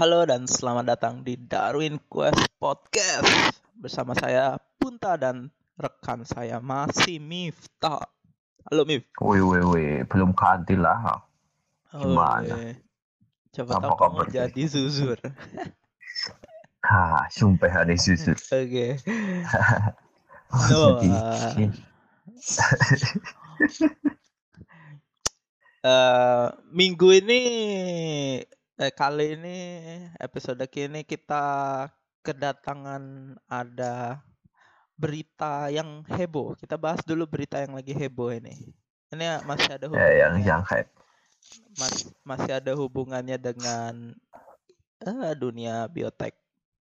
Halo dan selamat datang di Darwin Quest Podcast bersama saya Punta dan rekan saya masih Miftah. Halo Mif. Wih, wih, wih. Belum kantil lah. Gimana? Coba Apa tahu kamu jadi zuzur. Ha, sumpah hari susut. Oke. No, jadi, uh, Eh, minggu ini eh, kali ini episode kini kita kedatangan ada berita yang heboh. Kita bahas dulu berita yang lagi heboh ini. Ini masih ada ya, yang hubungannya, yang mas- masih ada hubungannya dengan eh, dunia biotek.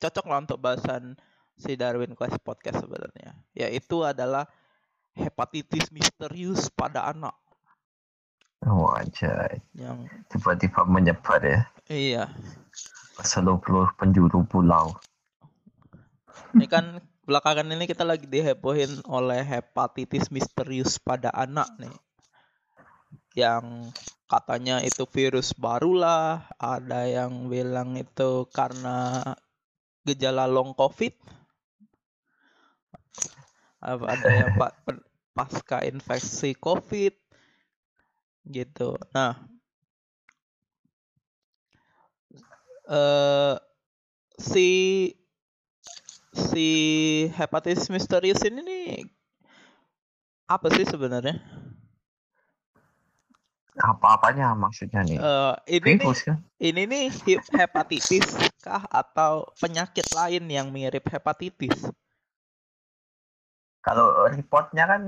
Cocok lah untuk bahasan si Darwin Quest podcast sebenarnya. Yaitu adalah hepatitis misterius pada anak oh, anjay. yang Tiba-tiba menyebar ya. iya ke seluruh penjuru pulau. Ini kan belakangan ini kita lagi dihebohin oleh hepatitis misterius pada anak nih. Yang katanya itu virus barulah, ada yang bilang itu karena gejala long covid. Apa- Ada yang pasca infeksi covid gitu. Nah, eh si si hepatitis misterius ini nih apa sih sebenarnya? Apa-apanya maksudnya nih? Eh, ini nih, kan? ini nih hepatitis kah atau penyakit lain yang mirip hepatitis? Kalau reportnya kan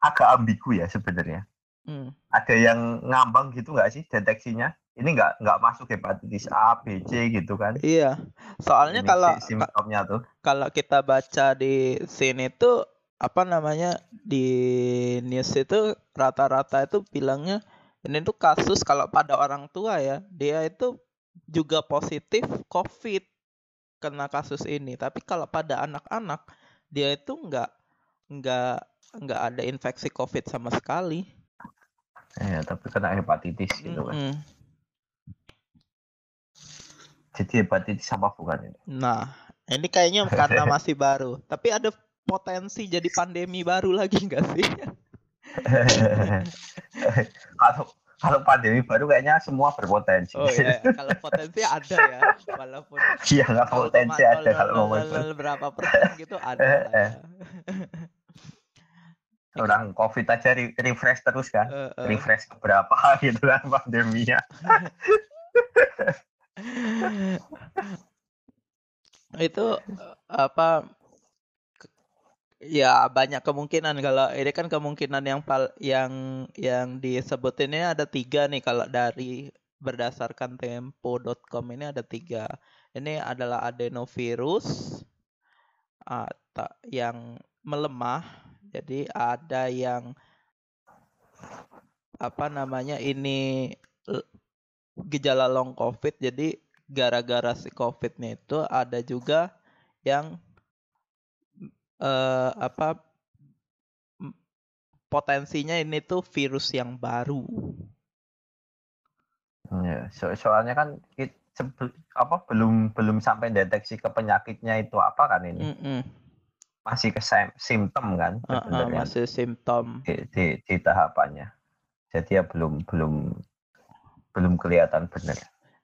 agak ambigu ya sebenarnya. Hmm. Ada yang ngambang gitu nggak sih deteksinya? Ini nggak nggak masuk hepatitis A, B, C gitu kan? Iya, soalnya Ini kalau si- simptomnya tuh. kalau kita baca di sini tuh apa namanya di news itu rata-rata itu bilangnya ini tuh kasus kalau pada orang tua ya dia itu juga positif COVID kena kasus ini tapi kalau pada anak-anak dia itu nggak nggak nggak ada infeksi COVID sama sekali. Ya, tapi kena hepatitis gitu kan. Mm-mm. Jadi hepatitis apa bukan ini? Nah ini kayaknya karena masih baru tapi ada potensi jadi pandemi baru lagi nggak sih? kalau kalau pandemi baru kayaknya semua berpotensi. Oh ya, kalau potensi ada ya, walaupun Iya nggak kalau potensi ada kalau mau 0,00 berapa persen gitu ada. orang covid aja re- refresh terus kan. Eh, eh. Refresh berapa gitu kan pandeminya. itu eh, apa ya banyak kemungkinan kalau ini kan kemungkinan yang pal yang yang disebut ini ada tiga nih kalau dari berdasarkan tempo.com ini ada tiga ini adalah adenovirus atau yang melemah jadi ada yang apa namanya ini l- gejala long covid jadi gara-gara si covidnya itu ada juga yang eh, apa potensinya ini tuh virus yang baru Ya, so- soalnya kan it- apa belum belum sampai deteksi ke penyakitnya itu apa kan ini. Mm-mm. Masih ke sim- simptom kan Uh-uh, sebenarnya masih simptom di, di, di tahapannya. Jadi ya belum belum belum kelihatan benar.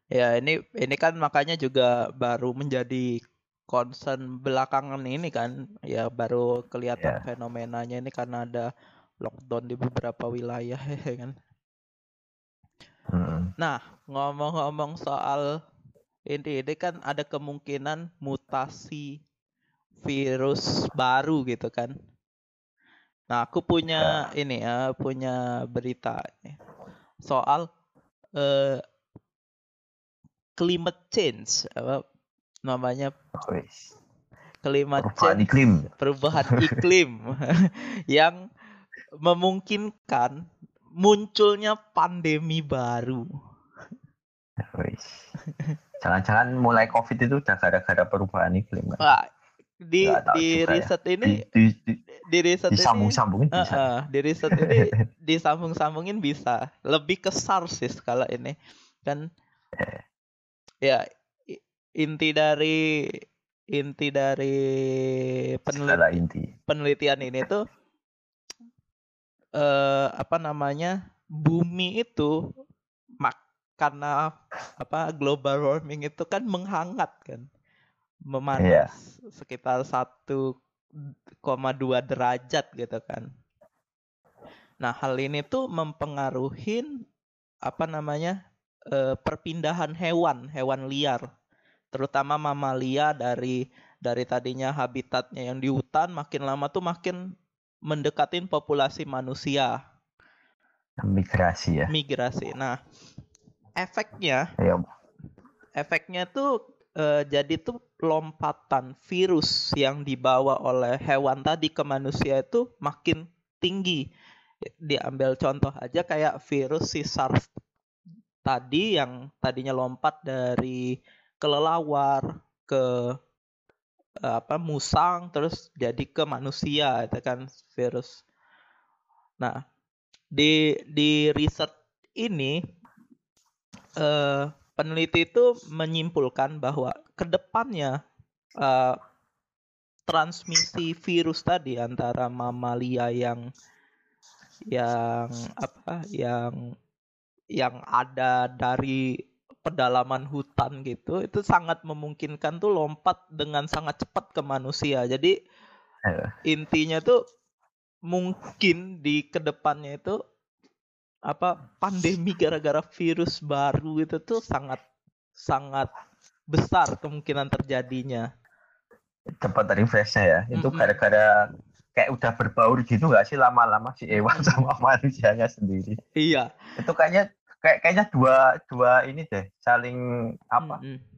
ya ini ini kan makanya juga baru menjadi concern belakangan ini kan ya baru kelihatan Ya. fenomenanya ini karena ada lockdown di beberapa wilayah ya kan Mm. Nah, ngomong-ngomong soal ini, ini kan ada kemungkinan mutasi virus baru gitu kan. Nah, aku punya ini ya, punya berita ini. soal eh, climate change, apa namanya climate Perubahan change, iklim. perubahan iklim yang memungkinkan munculnya pandemi baru. Jangan-jangan mulai COVID itu udah gara-gara perubahan iklim kan? Wah, di di ya. riset ini Di, di, di, riset ini disambung-sambungin Eh, bisa. eh, di riset ini disambung-sambungin bisa lebih ke SARS sih kalau ini kan ya inti dari inti dari penelit- Segala inti. penelitian ini tuh eh apa namanya bumi itu mak karena apa global warming itu kan menghangat kan memanas sekitar 1,2 derajat gitu kan. Nah hal ini tuh mempengaruhi apa namanya eh, perpindahan hewan hewan liar. Terutama mamalia dari dari tadinya habitatnya yang di hutan makin lama tuh makin mendekatin populasi manusia. Migrasi ya. migrasi. Nah, efeknya Ya, efeknya tuh eh, jadi tuh lompatan virus yang dibawa oleh hewan tadi ke manusia itu makin tinggi. Diambil contoh aja kayak virus si SARS tadi yang tadinya lompat dari kelelawar ke eh, apa musang terus jadi ke manusia itu kan virus. Nah, di di riset ini eh, peneliti itu menyimpulkan bahwa ke depannya eh, transmisi virus tadi antara mamalia yang yang apa yang yang ada dari pedalaman hutan gitu itu sangat memungkinkan tuh lompat dengan sangat cepat ke manusia jadi Eh. intinya tuh mungkin di ke depannya itu apa pandemi gara-gara virus baru itu tuh sangat sangat besar kemungkinan terjadinya cepat refreshnya ya. Itu gara-gara kayak udah berbaur gitu nggak sih lama-lama si hewan sama manusianya sendiri. iya Itu kayaknya kayak kayaknya dua dua ini deh saling apa Mm-mm.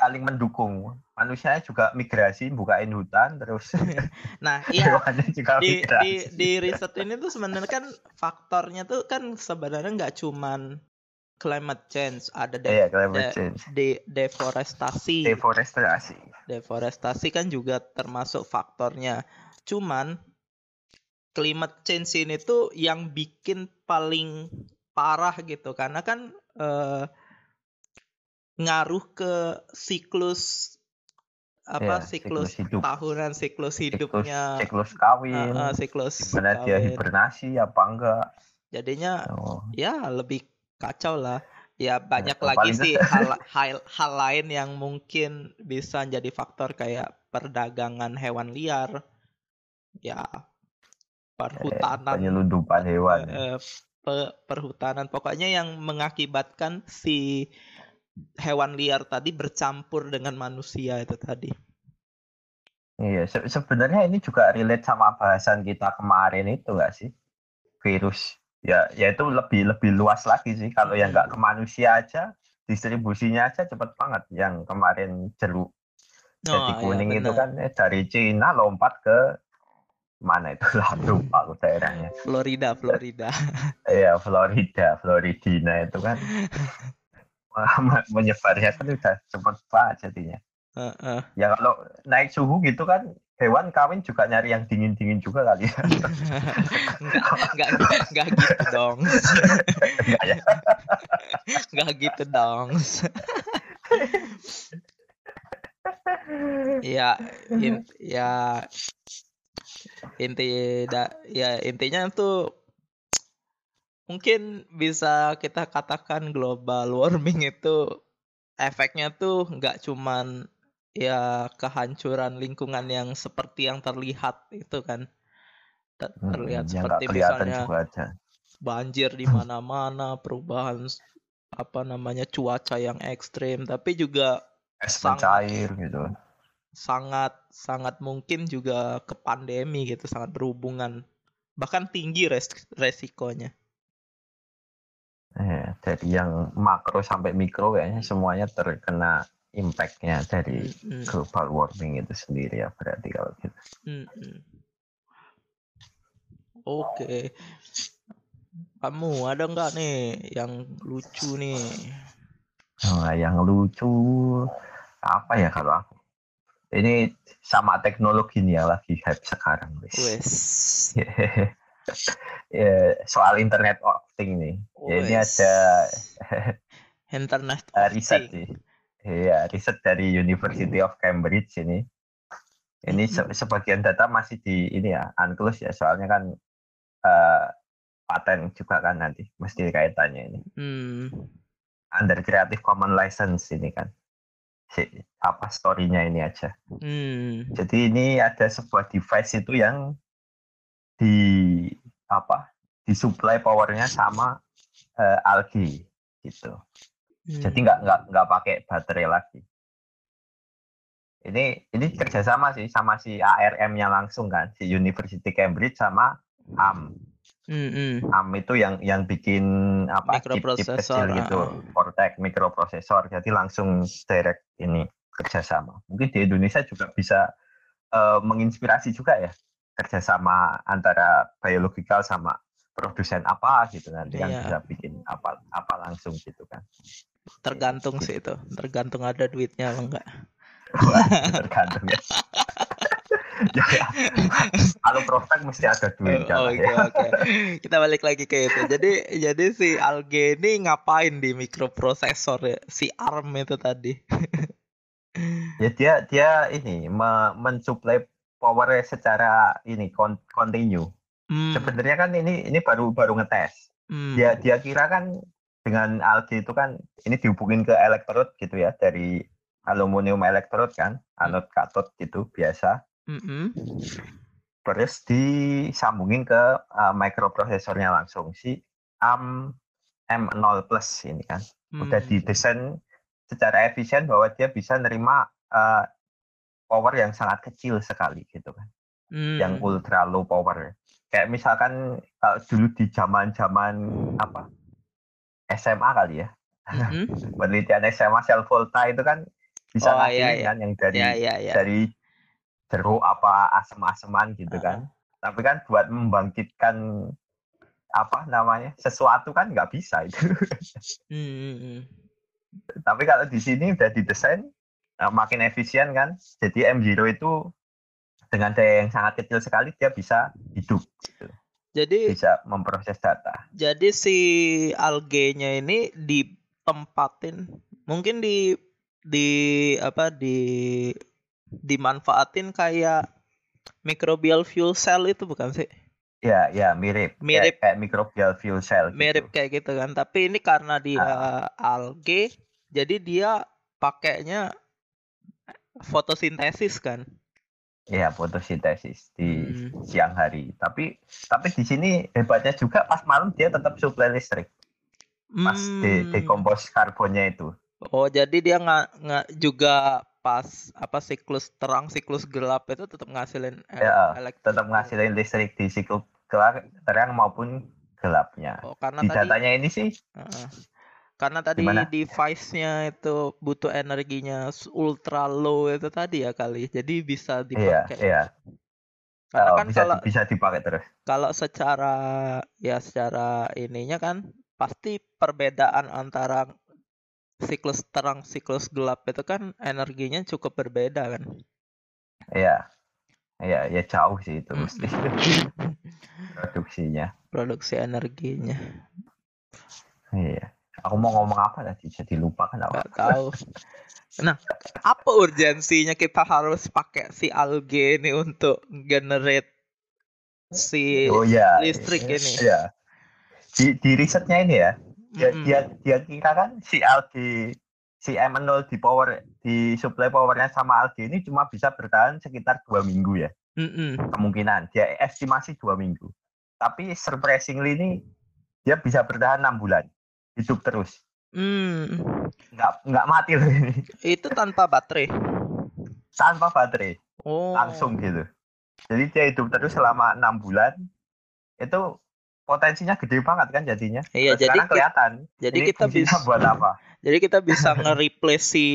Saling mendukung. Manusianya juga migrasi bukain hutan terus nah iya juga di di migrasi. di riset ini tuh sebenarnya kan faktornya tuh kan sebenarnya nggak cuman climate change ada de- Iya, climate de- change. de- deforestasi Deforestasi. deforestasi kan juga termasuk faktornya. Cuman climate change ini tuh yang bikin paling parah gitu karena kan eh, ngaruh ke siklus apa Iya, siklus, siklus hidup. tahunan siklus Siklus, hidupnya siklus eh, kawin. eh, siklus Gimana dia kawin. hibernasi apa enggak? Jadinya Oh. ya lebih kacau lah. Ya banyak Ya, lagi sih hal, hal hal lain yang mungkin bisa jadi faktor kayak perdagangan hewan liar, ya perhutanan, Penyelundupan hewan. eh, pe- perhutanan, pokoknya yang mengakibatkan si hewan liar tadi bercampur dengan manusia itu tadi. Iya, se- sebenarnya ini juga relate sama bahasan kita kemarin itu enggak sih? Virus. Ya, ya itu lebih lebih luas lagi sih. Kalau yang nggak ke manusia aja, distribusinya aja cepet banget. Yang kemarin jeruk jadi Oh, ya, kuning itu benar. kan eh, dari Cina lompat ke mana itu lah lupa aku daerahnya. Florida, Florida. Iya, Florida, Floridina itu kan menyebarnya kan udah cepet banget jadinya. Heeh. Ya kalau naik suhu gitu kan hewan kawin juga nyari yang dingin-dingin juga kali ya. Enggak, enggak, enggak gitu dong. Enggak ya. Enggak gitu dong. ya, in, ya inti da, ya intinya tuh mungkin bisa kita katakan global warming itu efeknya tuh nggak cuman ya kehancuran lingkungan yang seperti yang terlihat itu kan Ter- Hmm, terlihat yang seperti misalnya banjir di mana-mana, perubahan apa namanya cuaca yang ekstrim, tapi juga Es mencair gitu. sangat sangat mungkin juga ke pandemi gitu, sangat berhubungan, bahkan tinggi res resikonya. Eh, dari yang makro sampai mikro kayaknya semuanya terkena impact-nya dari Mm, mm, global warming itu sendiri ya berarti kalau gitu. mm, mm. Oke, kamu ada nggak nih yang lucu nih? Nah, yang lucu apa ya kalau aku? Ini sama teknologi nih yang lagi hype sekarang, wis. Wes, Ya, soal internet of thing nih. Ya, ini ada Internet uh, riset sih. Iya, riset dari University of Cambridge ini. Ini se- sebagian data masih di ini ya, unclosed ya, soalnya kan eh, paten juga kan nanti mesti kaitannya ini. Hmm. Under Creative Commons license ini kan. Si, apa story-nya ini aja. Hmm. Jadi ini ada sebuah device itu yang di apa? disuplai powernya sama eh, algae gitu. Jadi Hmm. nggak nggak nggak pakai baterai lagi. Ini ini kerjasama sih sama si ARM-nya langsung kan, si University Cambridge sama AM. Hmm, hmm. AM itu yang yang bikin apa chip-chip Microprocessor, kecil gitu, ah. Cortex mikroprosesor. Jadi langsung direct ini kerjasama. Mungkin di Indonesia juga bisa eh, menginspirasi juga ya kerjasama antara biological sama produsen apa gitu nanti kan Iya. bisa bikin apa apa langsung gitu kan. Tergantung sih itu. Tergantung ada duitnya apa enggak. tergantung ya. ya, ya. Kalau prospek mesti ada duit Oh, Oke ya. oke. Kita balik lagi ke itu. Jadi jadi si Alge ini ngapain di mikroprosesor ya? Si ARM itu tadi. ya dia dia ini me- mensuplai power secara ini continue. Hmm. Sebenarnya kan ini ini baru baru ngetes. hmm. Dia dia kira kan dengan algae itu kan ini dihubungin ke elektrod gitu ya dari aluminium elektrod kan, anode katod gitu biasa. Mm-mm. Terus disambungin ke uh, microprosesornya langsung si AM M0 Plus ini kan. udah Hmm. didesain secara efisien bahwa dia bisa nerima uh, power yang sangat kecil sekali gitu kan, Hmm. yang ultra low power. Kayak misalkan kalau dulu di zaman-zaman apa SMA kali ya, Mm-mm. penelitian SMA sel volta itu kan bisa Oh, iya, iya. kan yang dari Ya ya ya. dari jeruk apa asem-aseman gitu Uh-uh. kan. Tapi kan buat membangkitkan apa namanya sesuatu kan nggak bisa itu. Hmm, hmm, hmm. Tapi kalau di sini udah didesain makin efisien kan. Jadi M0 itu dengan daya yang sangat kecil sekali dia bisa hidup, gitu. Jadi bisa memproses data. jadi si algenya ini ditempatin mungkin di di apa di dimanfaatin kayak microbial fuel cell itu bukan sih? Ya, ya mirip. Kayak- Mirip. kayak, microbial fuel cell. gitu. Mirip kayak gitu kan. Tapi ini karena dia Ah. alge jadi dia pakainya fotosintesis kan. Iya, fotosintesis di Hmm. siang hari. Tapi tapi di sini hebatnya juga pas malam dia tetap suplai listrik. Pas de Hmm. dekompos karbonnya itu. Oh, jadi dia nggak nggak juga pas apa siklus terang siklus gelap itu tetap ngasilin Ya, elektrik. Tetap ngasilin listrik di siklus terang maupun gelapnya. Oh, karena Di tadi datanya ini sih Heeh. Karena tadi Gimana? device-nya itu butuh energinya ultra low itu tadi ya kali. Jadi bisa iya, dipakai. iya. Karena Oh, kan bisa kalau bisa dipakai terus. kalau secara ya secara ininya kan pasti perbedaan antara siklus terang siklus gelap itu kan energinya cukup berbeda kan. Iya. Iya, ya jauh sih itu mesti produksinya. Produksi energinya. Iya. Aku mau ngomong apa tadi jadi lupa kan nggak tahu. Nah, apa urgensinya kita harus pakai si alge ini untuk generate si Oh iya. listrik ini. Iya. Di, di risetnya ini ya, dia, Mm-mm. dia dia kira kan si algae si M0 di power di supply powernya sama algae ini cuma bisa bertahan sekitar dua minggu ya Mm-mm. kemungkinan dia estimasi dua minggu tapi surprisingly ini dia bisa bertahan enam bulan hidup terus Hmm, nggak nggak mati loh ini itu tanpa baterai. tanpa baterai Oh. langsung gitu jadi dia hidup terus selama enam bulan itu potensinya gede banget kan jadinya Iya, Terus jadi sekarang kelihatan jadi ini kita bisa buat apa jadi kita bisa nge-replace si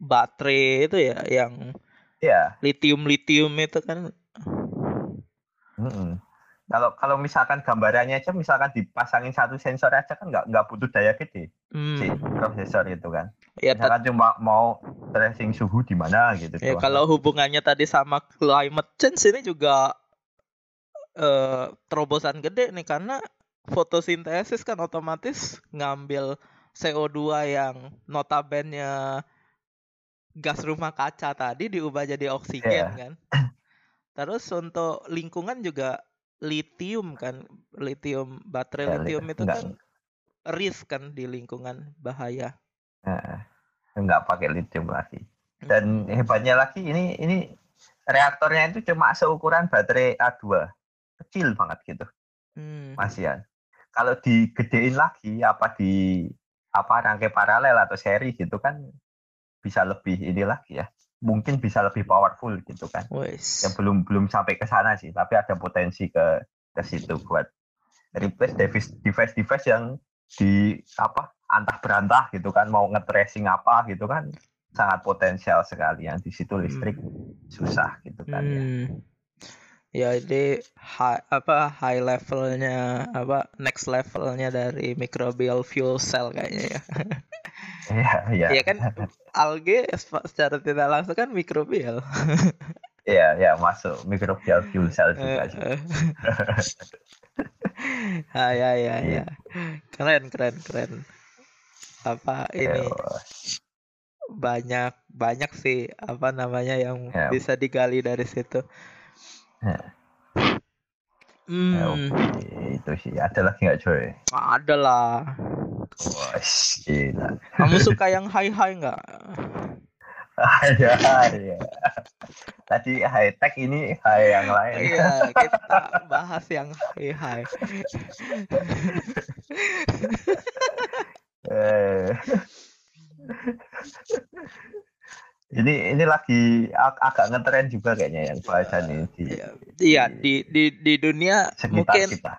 baterai itu ya yang ya lithium-lithium itu kan. Mm-mm. Kalau kalau misalkan gambarannya aja misalkan dipasangin satu sensor aja kan nggak nggak butuh daya gede si Hmm. prosesor itu kan. Ya, Misalkan cuma mau tracing suhu di mana gitu. ya doang. kalau hubungannya tadi sama climate change ini juga eh terobosan gede nih karena fotosintesis kan otomatis ngambil CO2 yang notabene gas rumah kaca tadi diubah jadi oksigen Iya. kan. Terus untuk lingkungan juga litium kan, litium baterai Ya, li- litium itu enggak. kan risk kan di lingkungan bahaya. Heeh. nggak pakai lithium lagi. Dan hebatnya lagi ini ini reaktornya itu cuma seukuran baterai A2. Kecil banget gitu, Hmm. Mas Ian. Kalau digedein lagi apa di apa rangkai paralel atau seri gitu kan bisa lebih ini lagi ya. Mungkin bisa lebih powerful gitu kan. Wes. yang belum belum sampai ke sana sih tapi ada potensi ke ke situ buat replace device device device yang di apa antah berantah gitu kan mau nge-tracing apa gitu kan sangat potensial sekali yang di situ listrik susah gitu kan ya. Hmm. Ya ini high, apa high levelnya apa next levelnya dari microbial fuel cell kayaknya ya. Iya iya Iya kan alge se- secara tidak langsung kan mikrobial. iya iya masuk microbial fuel cell juga sih. Eh, eh. ah, ya ya Iya. ya. Keren keren keren. Apa ini Yo, banyak banyak sih apa namanya yang Ya. bisa digali dari situ. Ya. ya, Hmm, oke. itu sih ada lagi nggak coy ada lah. Wah, gila Kamu suka yang high high nggak? Iya, iya. Tadi high tech ini high yang lain. Iya, kita bahas yang high high. Eh. ini ini lagi ag- agak ngetren juga kayaknya yang bahasan ini di Iya di di di dunia sekitar mungkin kita.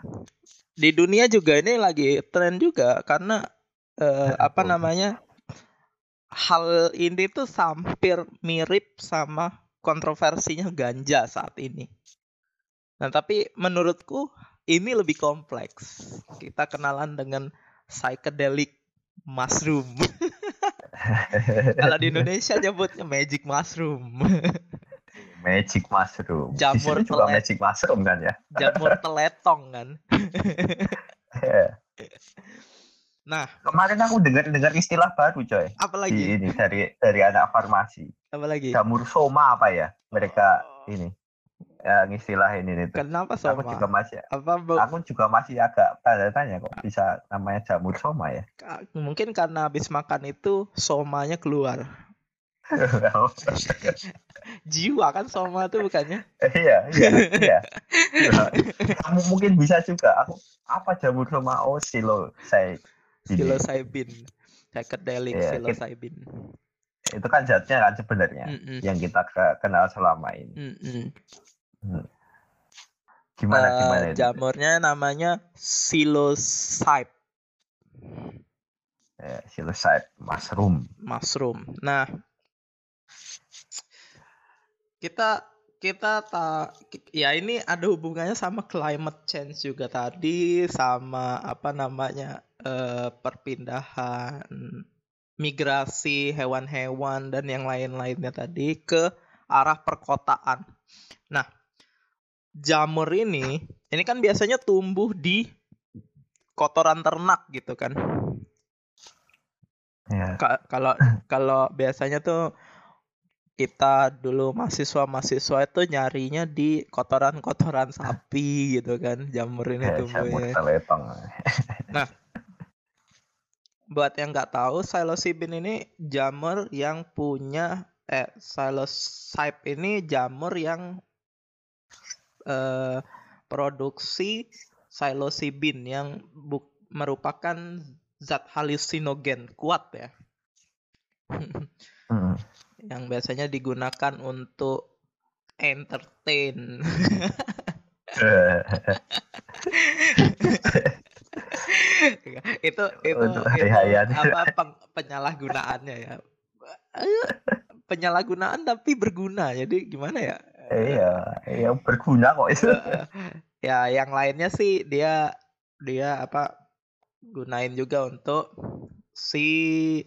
Di dunia juga ini lagi tren juga karena eh, apa namanya hal ini tuh hampir mirip sama kontroversinya ganja saat ini. Nah tapi menurutku ini lebih kompleks. Kita kenalan dengan psychedelic mushroom. Kalau di Indonesia nyebutnya magic mushroom. Magic mushroom. Di Jamur sini juga telet. magic mushroom kan ya. Jamur teletong kan. Nah, Kemarin aku dengar dengar istilah baru coy. apa Di ini dari dari anak farmasi. Apa lagi? Jamur soma apa ya? Mereka ini ya, istilah ini itu. Kenapa Aku juga masih Apa bu- aku juga masih agak tanya-tanya kok bisa namanya jamur soma ya. mungkin karena habis makan itu somanya keluar. Jiwa kan soma tuh bukannya? iya, iya, iya. Iya. Kamu mungkin bisa juga. Aku apa jamur soma? Oh, silo saya. Psilocybin. Psychedelic Iya, psilocybin. Itu kan zatnya kan sebenarnya Mm-mm. yang kita ke- kenal selama ini. Mm-mm. Gimana Eh, gimana itu? jamurnya namanya psilocybe Eh, psilocybe mushroom. mushroom. Nah, kita kita tak ya ini ada hubungannya sama climate change juga tadi sama apa namanya eh, perpindahan migrasi hewan-hewan dan yang lain-lainnya tadi ke arah perkotaan. Nah, jamur ini ini kan biasanya tumbuh di kotoran ternak gitu kan. Ya. Ka- kalau kalau biasanya tuh kita dulu mahasiswa-mahasiswa itu nyarinya di kotoran-kotoran sapi gitu kan jamur ini Eh, tumbuhnya. teletong. Buat yang nggak tahu, psilocybin ini jamur yang punya eh psilocybe ini jamur yang eh, produksi psilocybin yang buk- merupakan zat halusinogen kuat ya. Hmm. Yang biasanya digunakan untuk entertain. Itu itu Untuk itu apa peng- penyalahgunaannya ya. Penyalahgunaan tapi berguna. Jadi gimana ya? iya, iya berguna kok itu. Eh, ya yang lainnya sih dia dia apa gunain juga untuk si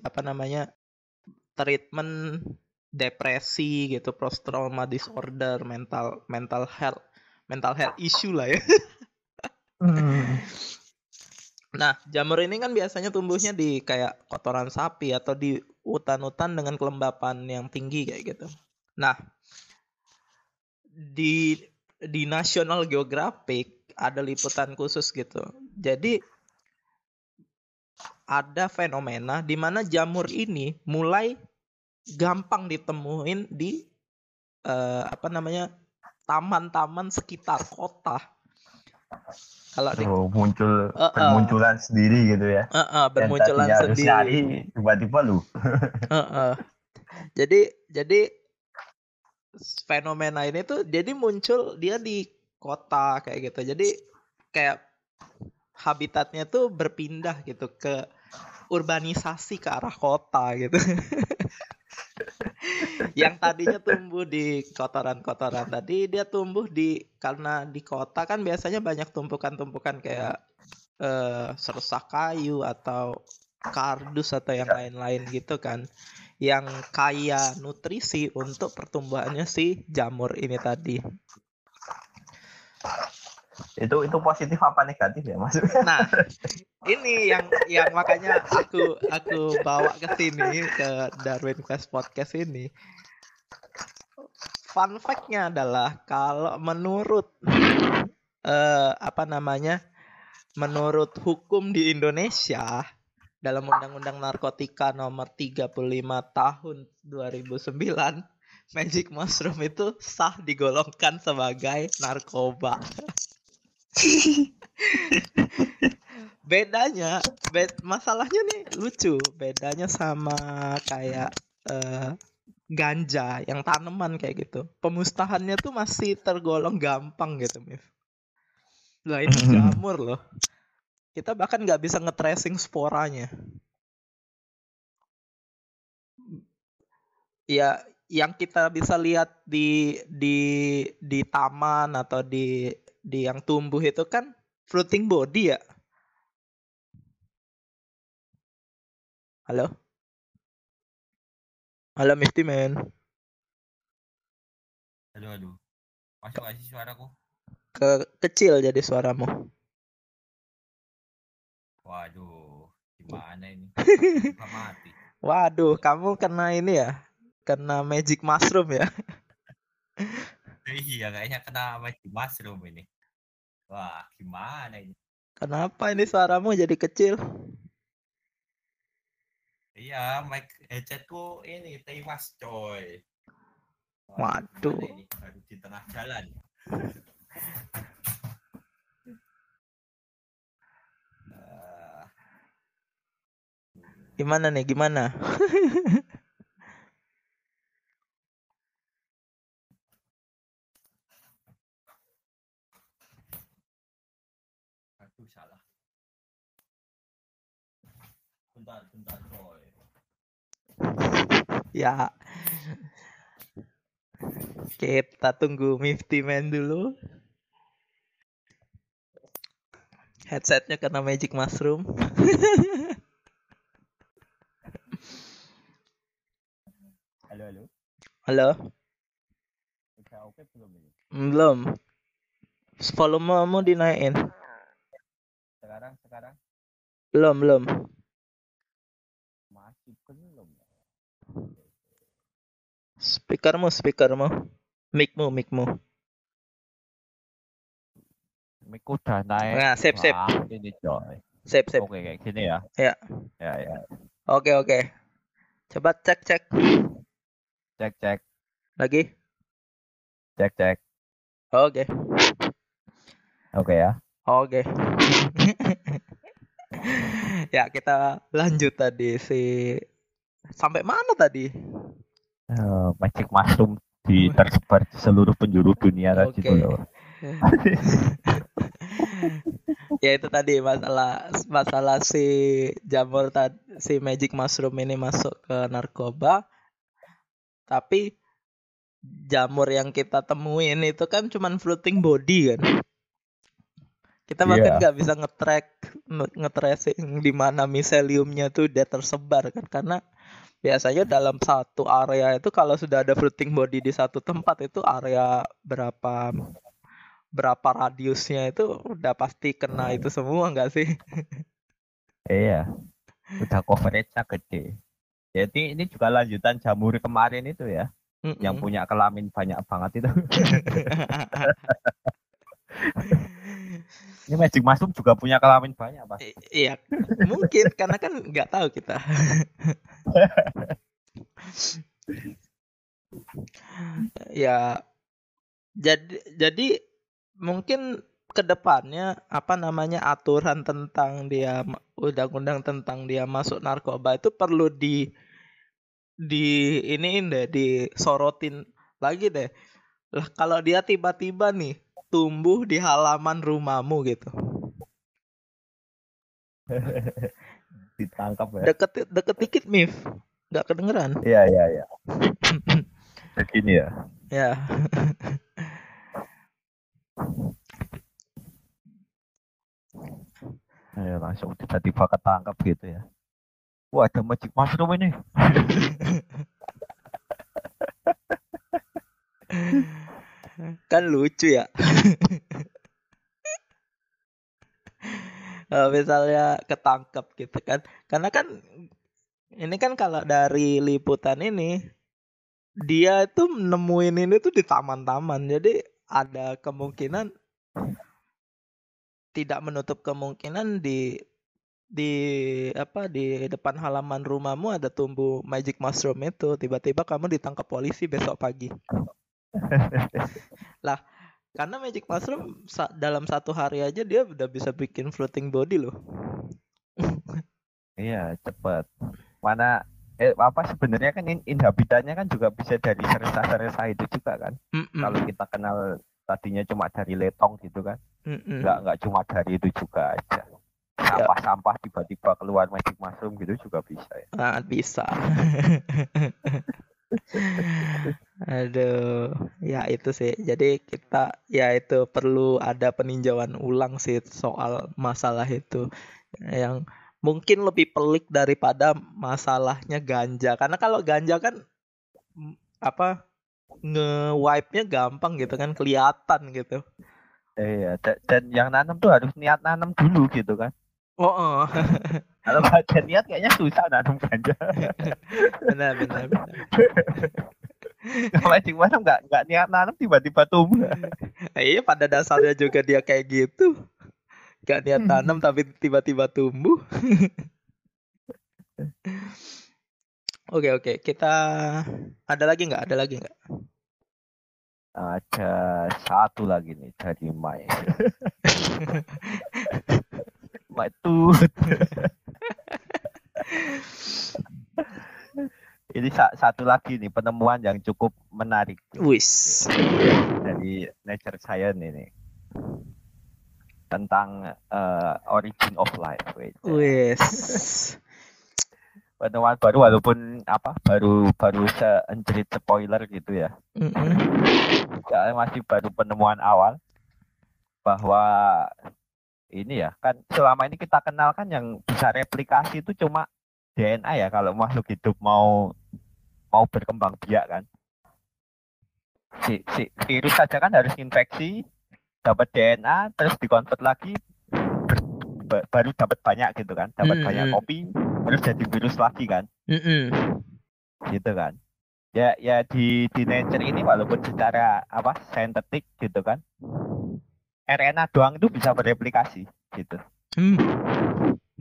apa namanya treatment depresi gitu post trauma disorder mental mental health mental health issue lah ya Hmm. Nah, jamur ini kan biasanya tumbuhnya di kayak kotoran sapi atau di hutan-hutan dengan kelembapan yang tinggi kayak gitu. Nah, di di National Geographic ada liputan khusus gitu. Jadi ada fenomena di mana jamur ini mulai gampang ditemuin di uh, apa namanya taman-taman sekitar kota kalau di, oh, muncul uh, uh, bermunculan sendiri gitu ya. Uh, uh, bermunculan sendiri. Nyari, tiba-tiba lu. uh, uh. Jadi jadi fenomena ini tuh jadi muncul dia di kota kayak gitu. Jadi kayak habitatnya tuh berpindah gitu ke urbanisasi ke arah kota gitu. yang tadinya tumbuh di kotoran-kotoran tadi dia tumbuh di karena di kota kan biasanya banyak tumpukan-tumpukan kayak serusak kayu atau kardus atau yang lain-lain gitu kan. Yang kaya nutrisi untuk pertumbuhannya si jamur ini tadi itu itu positif apa negatif ya mas? Nah ini yang yang makanya aku aku bawa ke sini ke Darwin Quest podcast ini. Fun fact-nya adalah kalau menurut uh, apa namanya menurut hukum di Indonesia dalam Undang-Undang Narkotika nomor 35 tahun 2009 Magic mushroom itu sah digolongkan sebagai narkoba. bedanya bed masalahnya nih lucu. Bedanya sama kayak uh, ganja yang tanaman kayak gitu. Pemusnahannya tuh masih tergolong gampang gitu Mif lah ini jamur loh. Kita bahkan nggak bisa nge-tracing sporanya. Ya yang kita bisa lihat di di di taman atau di di yang tumbuh itu kan fruiting body ya. Halo? Halo Mifty Man. Aduh aduh. Masuk gak sih suaraku? Ke kecil jadi suaramu. Waduh, gimana ini? mati. Waduh, kamu kena ini ya? Kena magic mushroom ya? iya, kayaknya kena magic mushroom ini. Wah, gimana ini? Kenapa ini suaramu jadi kecil? Iya, mic headsetku ini tewas, coy. Waduh. Ini baru di tengah jalan. Gimana nih? Gimana? ya. Kita tunggu Mifty Man dulu. Headsetnya kena magic mushroom. Halo halo. Halo? Belum belum. Volume mau dinaikin. Sekarang sekarang? Belum belum. Belum ya. Speakermu, speakermu. Micmu, micmu. Mic udah naik. Nah, sip, sip. ini coy. Sip, sip. Oke, kayak gini ya. Ya. Ya, ya. Oke, oke. Coba cek, cek. Cek, cek. Lagi? Cek, cek. Oke. Oke ya. Oke. ya, kita lanjut tadi si sampai mana tadi? Uh, magic mushroom di tersebar di seluruh penjuru dunia okay. tadi loh. ya itu tadi masalah masalah si jamur tadi si magic mushroom ini masuk ke narkoba tapi jamur yang kita temuin itu kan cuman floating body kan kita bahkan iya. nggak yeah. bisa ngetrack ngetracing di mana miseliumnya tuh dia tersebar kan karena biasanya dalam satu area itu kalau sudah ada fruiting body di satu tempat itu area berapa berapa radiusnya itu udah pasti kena itu semua nggak sih? Iya. Udah coverage-nya gede. Jadi ini juga lanjutan jamur kemarin itu ya. Mm-mm. Yang punya kelamin banyak banget itu. ini Magic Mushroom juga punya kelamin banyak, Pak. I- Iya, mungkin karena kan nggak tahu kita. ya, jadi jadi mungkin ke depannya apa namanya aturan tentang dia undang-undang tentang dia masuk narkoba itu perlu di di iniin deh, disorotin lagi deh. Lah kalau dia tiba-tiba nih tumbuh di halaman rumahmu gitu. Ditangkap ya. Deket deket dikit Mif. Nggak kedengeran. Iya, iya, iya. Begini ya. Ya. Ayo langsung tiba-tiba ketangkap gitu ya. Wah, ada Magic Mushroom ini. kan lucu ya. Eh, misalnya ketangkep gitu kan. Karena kan ini kan kalau dari liputan ini dia itu nemuin ini tuh di taman-taman. Jadi ada kemungkinan tidak menutup kemungkinan di di apa di depan halaman rumahmu ada tumbuh magic mushroom itu tiba-tiba kamu ditangkap polisi besok pagi karena magic mushroom sa- dalam satu hari aja dia udah bisa bikin floating body loh Iya, cepat. Mana eh apa sebenarnya kan in- inhabitannya kan juga bisa dari seresa-seresa itu juga kan. Mm-mm, Kalau kita kenal tadinya cuma dari letong gitu kan. mm-mm. Nggak nggak cuma dari itu juga aja. Sampah-sampah tiba-tiba keluar magic mushroom gitu juga bisa ya. Ah, bisa aduh ya itu sih jadi kita ya itu perlu ada peninjauan ulang sih soal masalah itu yang mungkin lebih pelik daripada masalahnya ganja karena kalau ganja kan apa nge-wipe-nya gampang gitu kan kelihatan gitu Iya, da- dan yang nanam tuh harus niat nanam dulu gitu kan. oh, oh. Kalau nggak ada niat kayaknya susah nanam ganja. benar benar benar Magic mushroom nggak nggak niat nanam tiba-tiba tumbuh. iya pada dasarnya juga dia kayak gitu gak niat tanam tapi tiba-tiba tumbuh oke oke kita ada lagi nggak ada lagi nggak Ada satu lagi nih dari Mai. Mai tut. Ini sa- satu lagi nih penemuan yang cukup menarik wis dari Nature Science ini tentang eh, origin of life. Wis Penemuan baru walaupun apa baru baru seencerit spoiler gitu ya. Mm-mm. ya masih baru penemuan awal bahwa ini ya kan selama ini kita kenal kan yang bisa replikasi itu cuma DNA ya kalau makhluk hidup mau mau berkembang biak kan si, si virus saja kan harus infeksi dapat DNA terus dikonvert lagi ber- ba- baru dapat banyak gitu kan dapat Mm, banyak mm. kopi terus jadi virus lagi kan Mm-mm. gitu kan ya ya di di nature ini walaupun secara apa sintetik gitu kan RNA doang itu bisa bereplikasi gitu. Hmm.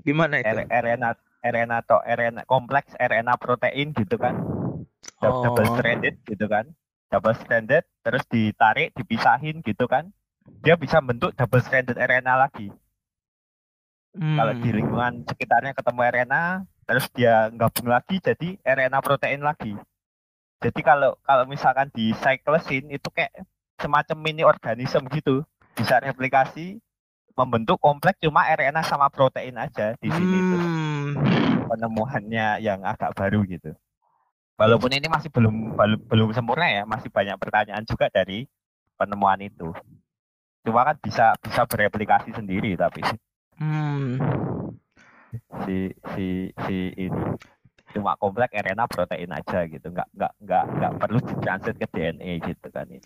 gimana itu? R- RNA RNA atau RNA kompleks RNA protein gitu kan. Oh. double stranded gitu kan. Double stranded terus ditarik dipisahin gitu kan. Dia bisa bentuk double stranded RNA lagi. Kalau di Hmm. lingkungan sekitarnya ketemu RNA terus dia gabung lagi jadi RNA protein lagi. Jadi kalau kalau misalkan di cyclesin itu kayak semacam mini organisme gitu bisa replikasi membentuk kompleks cuma RNA sama protein aja di sini tuh Hmm. penemuannya yang agak baru gitu. Walaupun ini masih belum belum belum sempurna ya masih banyak pertanyaan juga dari penemuan itu. Cuma kan bisa bisa bereplikasi sendiri tapi. Hmm. si si si ini. Cuma kompleks RNA protein aja gitu. Nggak nggak nggak nggak perlu ditranslate ke DNA gitu kan ini.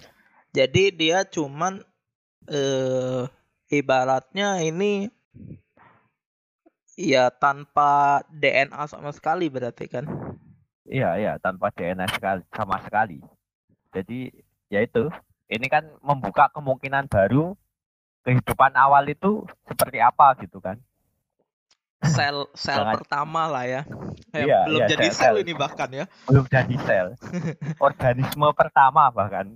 Jadi dia cuman eh ibaratnya ini Iya, tanpa DNA sama sekali berarti kan? Iya, iya, tanpa DNA sekali, sama sekali. Jadi, ya itu, ini kan membuka kemungkinan baru kehidupan awal itu seperti apa gitu kan. Sel sel Jangan- pertama lah ya. Eh, Iya, belum iya, jadi sel- sel ini bahkan ya. Belum jadi sel. Organisme pertama bahkan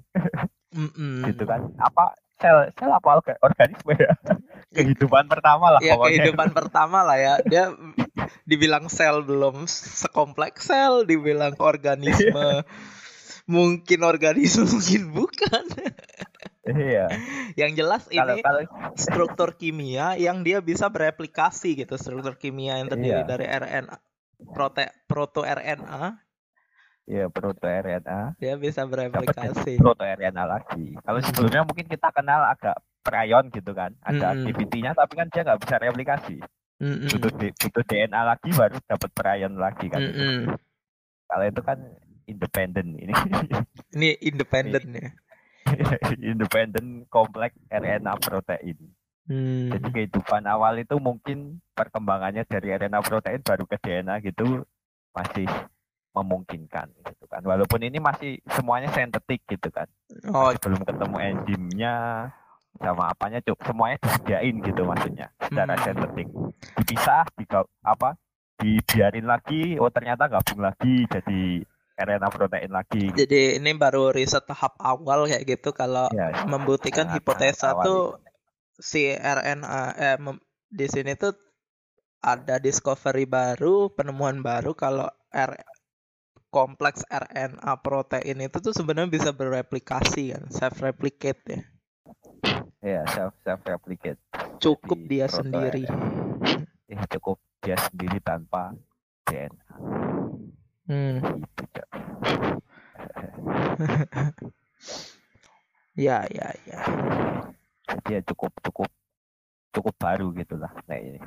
Mm-mm. gitu kan. Apa sel sel apa orga- organisme ya? kehidupan pertama lah Ya pokoknya. kehidupan pertama lah ya. Dia dibilang sel belum sekompleks sel, dibilang organisme mungkin organisme mungkin bukan. Iya. Yang jelas Kalau ini kalau struktur kimia yang dia bisa bereplikasi gitu, struktur kimia yang terdiri Iya. dari RNA prote proto RNA ya proto RNA dia bisa dapat bereplikasi. proto RNA lagi. Kalau sebelumnya mungkin kita kenal agak prion gitu kan, ada Mm-mm. aktivitinya tapi kan dia nggak bisa replikasi. Mm-mm. Butuh D- butuh DNA lagi baru dapat prion lagi kan. Mm-mm. Kalau itu kan independen ini. Ini independen ya. independen kompleks RNA protein. Hmm. Jadi kehidupan awal itu mungkin perkembangannya dari RNA protein baru ke DNA gitu masih memungkinkan gitu kan. Walaupun ini masih semuanya sintetik gitu kan. Oh, Masih belum ketemu enzimnya sama apanya cuk semuanya disediain gitu maksudnya secara Hmm. sintetik dipisah diga, apa dibiarin lagi oh ternyata gabung lagi jadi RNA protein lagi gitu. jadi ini baru riset tahap awal kayak gitu kalau ya membuktikan tahap hipotesa tuh si RNA eh di sini tuh ada discovery baru, penemuan baru kalau R kompleks RNA protein itu tuh sebenarnya bisa bereplikasi kan, self replicate ya. ya self self replicate Cukup Jadi dia sendiri. ya cukup dia sendiri tanpa DNA Hmm. gitu. Ya, ya, ya. jadi ya cukup cukup cukup baru gitulah kayak ini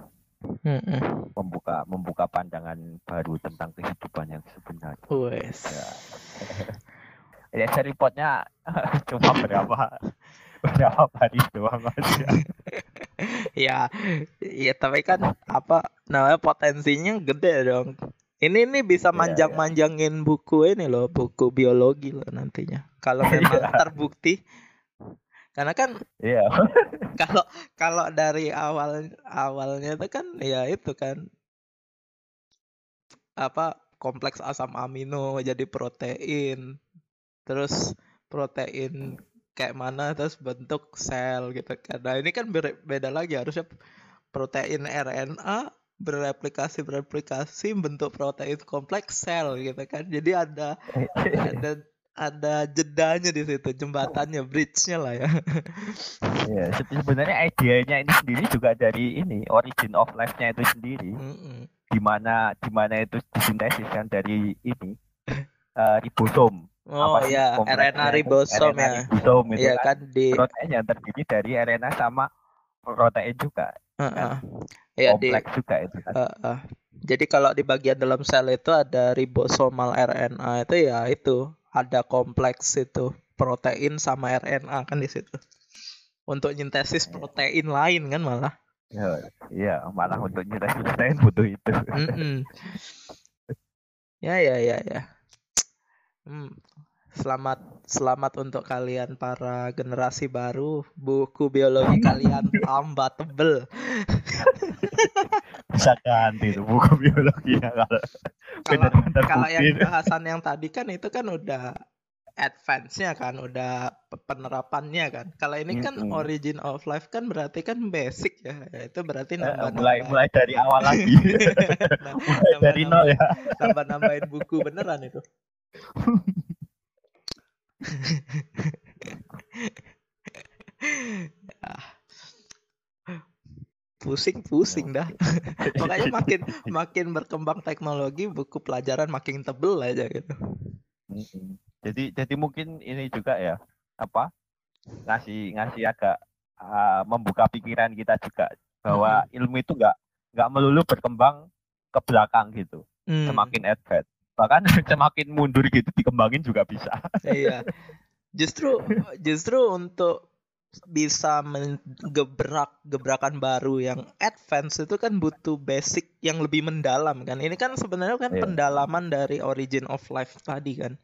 Mm-mm. membuka membuka pandangan baru tentang kehidupan yang sebenarnya Wes. ya saya reportnya cuma berapa berapa hari doang aja Ya, ya tapi kan apa namanya potensinya gede dong. Ini nih bisa Iya, manjang-manjangin buku ini loh, buku biologi loh nantinya. Kalau memang Iya. terbukti. Karena kan iya kalau kalau dari awal awalnya itu kan ya itu kan apa kompleks asam amino jadi protein. Terus protein kayak mana terus bentuk sel gitu kan. Nah, ini kan beda lagi harusnya protein RNA bereplikasi bereplikasi bentuk protein kompleks sel gitu kan. Jadi ada ada ada jedanya di situ, jembatannya, bridge-nya lah ya. ya se- sebenarnya idenya ini sendiri juga dari ini origin of life-nya itu sendiri Mm-mm. di mana di mana itu disintesis kan dari ini eh, ribosom Oh Apa sih ya, kompleksnya RNA ribosom RNA ya. ribosom itu Iya kan kan di protein yang terdiri dari RNA sama protein juga Heeh. Iya di kompleks juga itu kan Heeh. Jadi kalau di bagian dalam sel itu ada ribosomal RNA itu ya itu ada kompleks itu protein sama RNA kan di situ. Untuk nyintesis protein lain kan malah. Ya, iya malah untuk nyintesis protein butuh itu Mm-mm. Ya ya ya ya. Hmm. Selamat selamat untuk kalian para generasi baru. Buku biologi kalian tambah tebel. bisa ganti tuh buku biologinya kalau Kalau kalau yang bahasan yang tadi kan itu kan udah advance-nya kan, udah pe- penerapannya kan. Kalau ini kan Mm-mm. origin of life kan berarti kan basic ya. Ya, Itu berarti Eh, nambah mulai mulai dari awal lagi mulai dari nol ya Nambah nambahin buku beneran itu. Ah. Pusing-pusing dah. Makanya makin makin berkembang teknologi, buku pelajaran makin tebel aja gitu. Jadi jadi mungkin ini juga ya apa ngasih ngasih agak ah, membuka pikiran kita juga bahwa ilmu itu nggak nggak melulu berkembang ke belakang gitu Hmm, semakin advance bahkan semakin mundur gitu dikembangin juga bisa iya. Justru justru untuk bisa menggebrak gebrakan baru yang advance itu kan butuh basic yang lebih mendalam kan. Ini kan sebenarnya kan Iya. pendalaman dari origin of life tadi kan.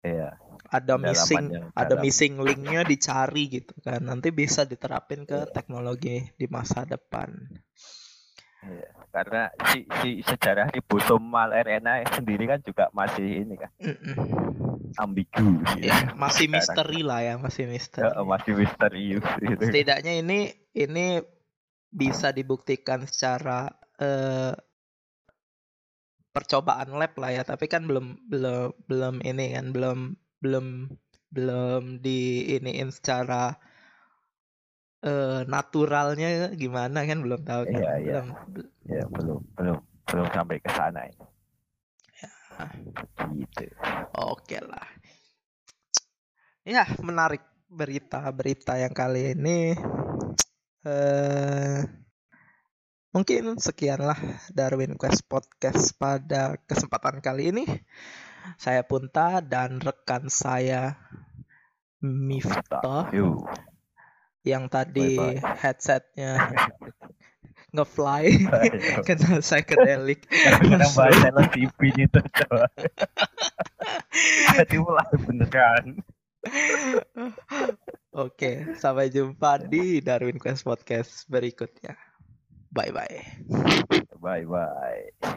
Iya. Ada missing ada missing linknya dicari gitu kan. Nanti bisa diterapin ke teknologi di masa depan. Iya. Karena si, si sejarah ribosomal RNA sendiri kan juga masih ini kan ambigu. gitu. Ya, masih Sekarang. misteri lah ya, masih misteri. Ya, masih misterius gitu. Setidaknya ini ini bisa dibuktikan secara eh, percobaan lab lah ya, tapi kan belum belum belum ini kan belum belum belum di iniin secara eh, naturalnya gimana kan belum tahu kan. Iya, iya. Belum bel- Ya belum belum belum sampai ke sana ini. Gitu. Oke lah. Ya, menarik berita-berita yang kali ini. Eh, mungkin sekianlah Darwin Quest Podcast pada kesempatan kali ini. Saya Punta dan rekan saya Miftah Yuk. Yang tadi Bye-bye. headsetnya ngefly kena psychedelic. Karena bahasa LCP itu coba. Jadi mulai beneran. Oke, sampai jumpa di Darwin Quest Podcast berikutnya. Bye bye. Bye bye.